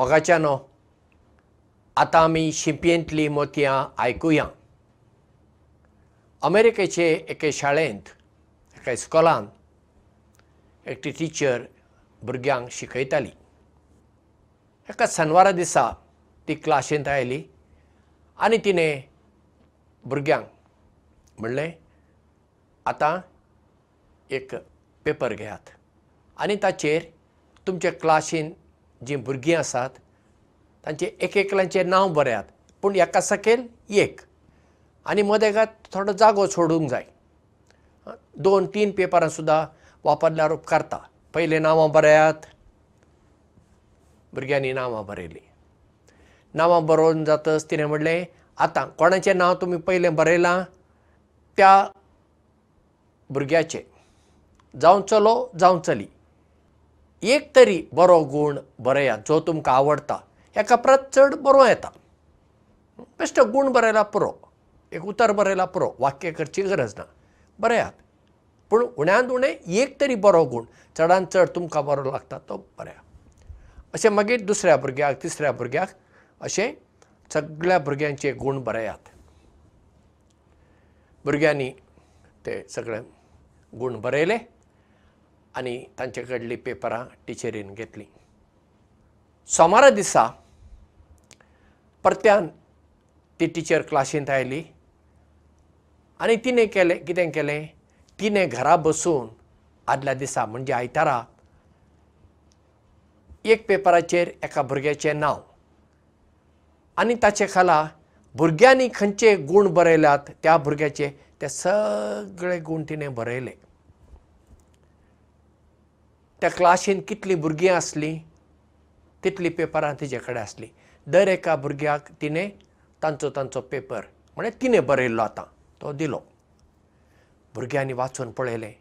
मोगाच्यानो आतां आमी शिंपयेंतलीं मोतयां आयकुया. अमेरिकेचे एके शाळेंत एका इस्कॉलांत एकटी टिचर भुरग्यांक शिकयताली. एका शेनवारा दिसा ती क्लासींत आयली आनी तिणें भुरग्यांक म्हणलें आतां एक पेपर घेयात. आनी ताचेर तुमच्या क्लासीन जीं भुरगीं आसात तांचें एक एकल्यांचें नांव बरयात पूण एका सकयल एक. आनी मदेगाद थोडो जागो सोडूंक जाय. दोन तीन पेपरां सुद्दां वापरल्यार उपकारता पयलीं नांवां बरयात भुरग्यांनी नांवां बरयलीं नांवां बरोवन जातच तिणें म्हणलें आतां कोणाचें नांव तुमी पयलें बरयलां त्या भुरग्याचें. जावं चलो जावं चली एक तरी बरो गूण बरयात जो तुमकां आवडटा एका परत चड बरो येता. बेश्टो गूण बरयला पुरो. एक उतर बरयला पुरो. वाक्य करची गरज ना. बरयात पूण उण्यांत उणें एक तरी बरो गूण चडांत चड तुमकां बरो लागता तो बरया अशें मागीर दुसऱ्या भुरग्याक तिसऱ्या भुरग्याक अशें सगळ्या भुरग्यांचे गूण बरयात भुरग्यांनी ते सगळे गूण बरयले आनी तांचे कडलीं पेपरां टिचरीन घेतलीं. सोमारा दिसा परत्यान ती टिचर क्लासींत आयली आनी तिणें केलें कितें केलें? तिणें घरा बसून आदल्या दिसा म्हणजे आयतारा एक पेपराचेर एका भुरग्याचें नांव आनी ताचे खाला भुरग्यांनी खंयचे गूण बरयल्यात त्या भुरग्याचे ते सगळे गूण तिणें बरयले त्या क्लासीन कितलीं भुरगीं आसलीं तितलीं पेपरां तिजे कडेन आसलीं. दर एका भुरग्याक तिणें तांचो तांचो पेपर म्हळ्यार तिणें बरयल्लो आतां तो दिलो. भुरग्यांनी वाचून पळयलें.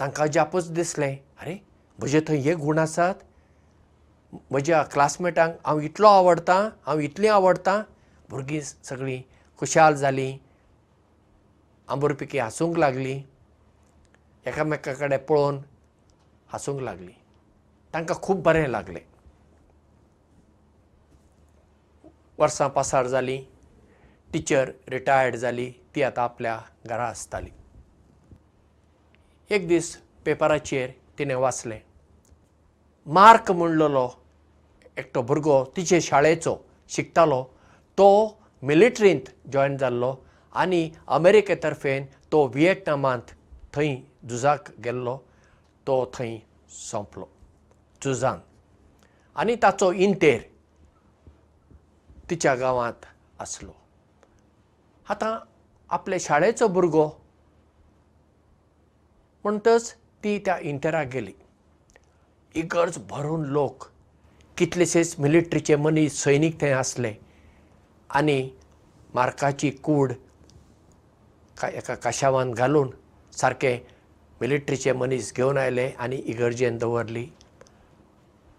तांकां जापूच दिसलें आरे म्हजे थंय हे गूण आसात. म्हज्या क्लासमेटांक हांव इतलो आवडटां हांव इतलीं आवडटां भुरगीं सगळीं खुशाल जालीं. आंबुरपिकी हांसूंक लागलीं. एकामेका कडेन पळोवन हांसूंक लागलीं. तांकां खूब बरें लागलें. वर्सां पासार जालीं. टिचर रिटायर्ड जाली. ती आतां आपल्या घरा आसताली. एक दीस पेपराचेर तिणें वाचलें. मार्क म्हणलेलो एकटो भुरगो तिचे शाळेचो शिकतालो. तो मिलिट्रींत जॉयन जाल्लो आनी अमेरिके तर्फेन तो विएटनामांत थंय झुजाक गेल्लो तो थंय सोंपलो. झुजान आनी ताचो इंतेर तिच्या गांवांत आसलो. आतां आपल्या शाळेचो भुरगो म्हणटच ती त्या इंटेराक गेली. इगर्ज भरून लोक कितलेशेच मिलिट्रीचे मनीस सैनीक थंय आसले आनी मार्काची कूड एका काशावान घालून सारके मिलिट्रीचे मनीस घेवन आयले आनी इगर्जेन दवरली.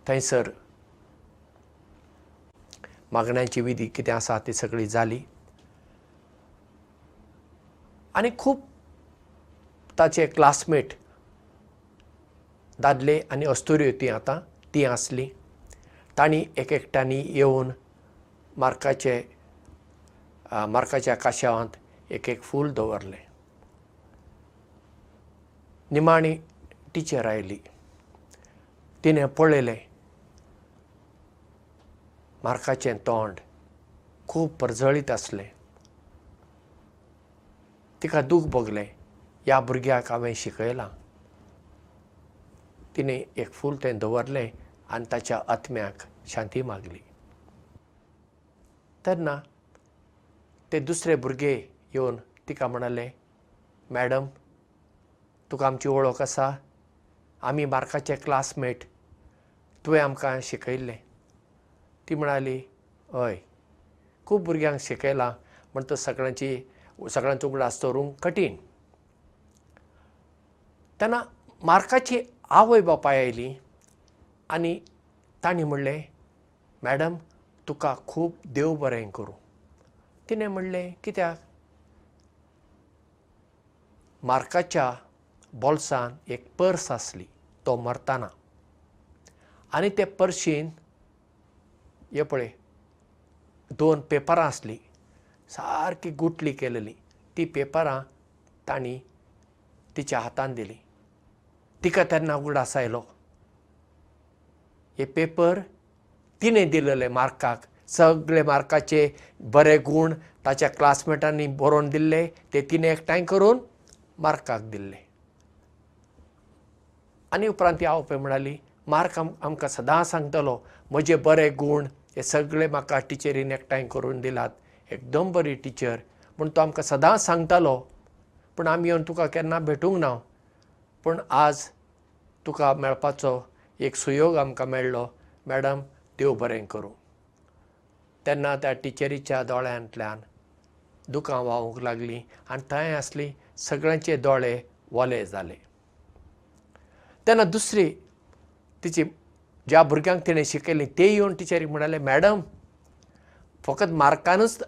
थंयसर मागण्यांची विधी कितें आसा ती सगळी जाली. आनी खूब ताचे क्लासमेट दादले आनी अस्तुऱ्यो ती आतां ती आसली. तांणी एक एकट्यांनी येवन मार्काचे मार्काच्या काशावांत एक एक फूल दवरलें निमाणी टिचर आयली. तिणें पळयलें मार्काचें तोंड खूब परजळीत आसलें. तिका दूख भोगलें ह्या भुरग्याक हांवें शिकयलां. तिणें एक फूल तें दवरलें आनी ताच्या आत्म्याक शांती मागली. तेन्ना ते दुसरे भुरगे येवन तिका म्हणलें मॅडम तुका आमची वळख आसा. आमी मार्काचे क्लासमेट. तुवें आमकां शिकयल्लें. ती म्हणाली हय खूब भुरग्यांक शिकयलां म्हण तो सगळ्यांची सगळ्यांचो उगडास दवरूंक कठीण. तेन्ना मार्काची आवय बापाय आयली आनी तांणी म्हणलें मॅडम तुका खूब देव बरें करूं. तिणें म्हणलें कित्याक? मार्काच्या बोल्सान एक पर्स आसली तो मरतना. आनी ते पर्शीन हे पळय दोन पेपरां आसलीं सारकी गुटली केलेली. ती पेपरां तांणी तिच्या हातान दिली. तिका तेन्ना उगडास आयलो. हे पेपर तिणें दिलेले मार्काक सगळे मार्काचे बरे गूण ताच्या क्लासमेटांनी बरोवन दिल्ले ते तिणें एकठांय करून मार्काक दिल्ले आनी उपरांत ती आवय म्हणाली मार्क आम आमकां सदां सांगतलो म्हजे बरे गूण हे सगळे म्हाका टिचरीन एकठांय करून दिलात एकदम बरी टिचर पूण तो आमकां सदां सांगतालो पूण आमी येवन तुका केन्ना भेटूंक ना पूण आज तुका मेळपाचो एक सुयोग आमकां मेळ्ळो मॅडम देव बरें करूं. तेन्ना त्या टिचरीच्या दोळ्यांतल्यान दुकां व्हांवूंक लागलीं आनी थंय आसलीं सगळ्यांचे दोळे वले जाले तेन्ना दुसरी तिची ज्या भुरग्यांक तिणें शिकयलीं ते येवन टिचरीक म्हणाले मॅडम फकत मार्कानूच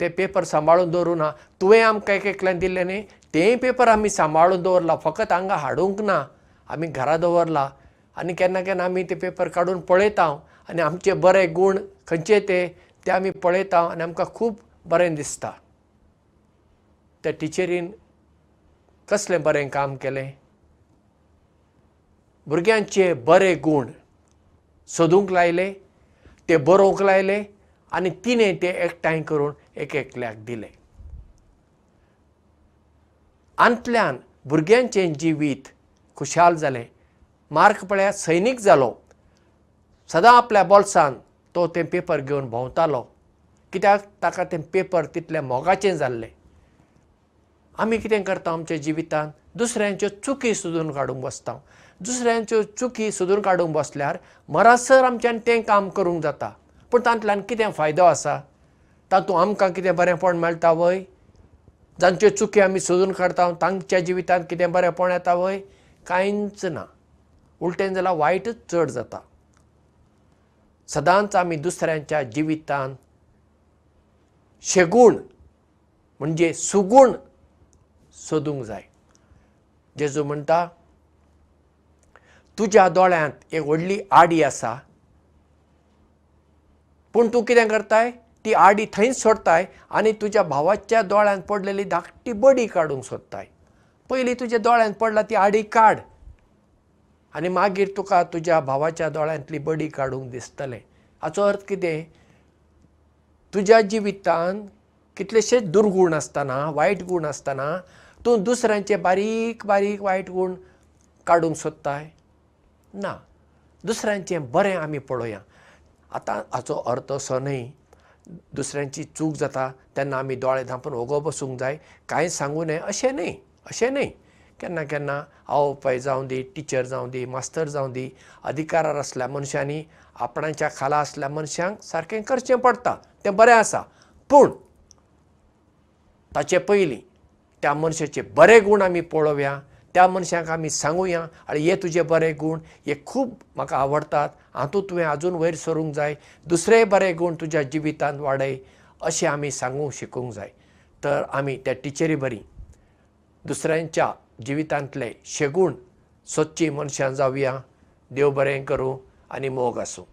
ते पेपर सांबाळून दवरूं ना. तुवें आमकां एक एकल्यान दिल्ले न्ही तेय पेपर आमी सांबाळून दवरला. फकत हांगा हाडूंक ना. आमी घरा दवरला. आनी केन्ना केन्ना आमी ते पेपर काडून पळयता आनी आमचे बरे गूण खंयचे ते ते आमी पळयता आनी आमकां खूब बरें दिसता. त्या टिचरीन कसलें बरें काम केलें भुरग्यांचे बरे गूण सोदूंक लायले ते बरोवंक लायले आनी तिणें ते एकठांय करून एक एकल्याक दिले. अंतल्यान भुरग्यांचें जिवीत खुशाल जालें. मार्क पळयात सैनीक जालो. सदां आपल्या बोल्सान तो ते पेपर घेवन भोंवतालो. कित्याक? ताका तें पेपर तितलें मोगाचें जाल्लें. आमी कितें करता आमच्या जिवितांत? दुसऱ्यांच्यो चुकी सोदून काडूंक बसता दुसऱ्यांच्यो चुकी सोदून काडूंक बसल्यार मरासर आमच्यान तें काम करूंक जाता. पूण तांतल्यान कितें फायदो आसा? तातूंत आमकां कितें बरेंपण मेळटा वय? जांच्यो चुकी आमी सोदून काडटा तांच्या जिवितांत कितें बरेंपण येता वय? कांयच ना. उलटें जाल्यार वायटच चड जाता. सदांच आमी दुसऱ्यांच्या जिवितांत शेगूण म्हणजे सुगूण सोदूंक जाय. जेजू म्हणटा तुज्या दोळ्यांत एक व्हडली आडी आसा. पूण तूं कितें करताय? ती आडी थंयच सोडताय आनी तुज्या भावाच्या दोळ्यांत पडलेली धाकटी बडी काडूंक सोदताय. पयलीं तुज्या दोळ्यांत पडला ती आडी काड. आनी मागीर तुका तुज्या भावाच्या दोळ्यांतली बडी काडूंक दिसतलें. हाचो अर्थ कितें? तुज्या जिवितांत कितलेशेच दुर्गूण आसतना वायट गूण आसतना तूं दुसऱ्यांचे बारीक बारीक वायट गूण काडूंक सोदताय ना. दुसऱ्यांचें बरें आमी पळोवया. आतां हाचो अर्थ असो न्हय दुसऱ्यांची चूक जाता तेन्ना आमी दोळे धांपून ओगो बसूंक जाय कांय सांगूं नये अशें न्हय अशें न्हय. केन्ना केन्ना आवय जावं दी टिचर जावं दी मास्तर जावं दी अधिकारार आसल्या मनशांनी आपणाच्या खाला आसल्या मनशांक सारकें करचें पडटा तें बरें आसा. पूण ताचे पयलीं त्या मनशाचे बरे गूण आमी पळोवया त्या मनशाक आमी सांगुया. आनी हे तुजे बरे गूण हे खूब म्हाका आवडटात हातूंत तुवें आजून वयर सरूंक जाय. दुसरेय बरे गूण तुज्या जिवितांत वाडय अशें आमी सांगूंक शिकूंक जाय. तर आमी त्या टिचरी बरी. दुसऱ्यांच्या जिवितांतले शेगूण सोदची मनशां जावया. देव बरें करूं आनी मोग आसूं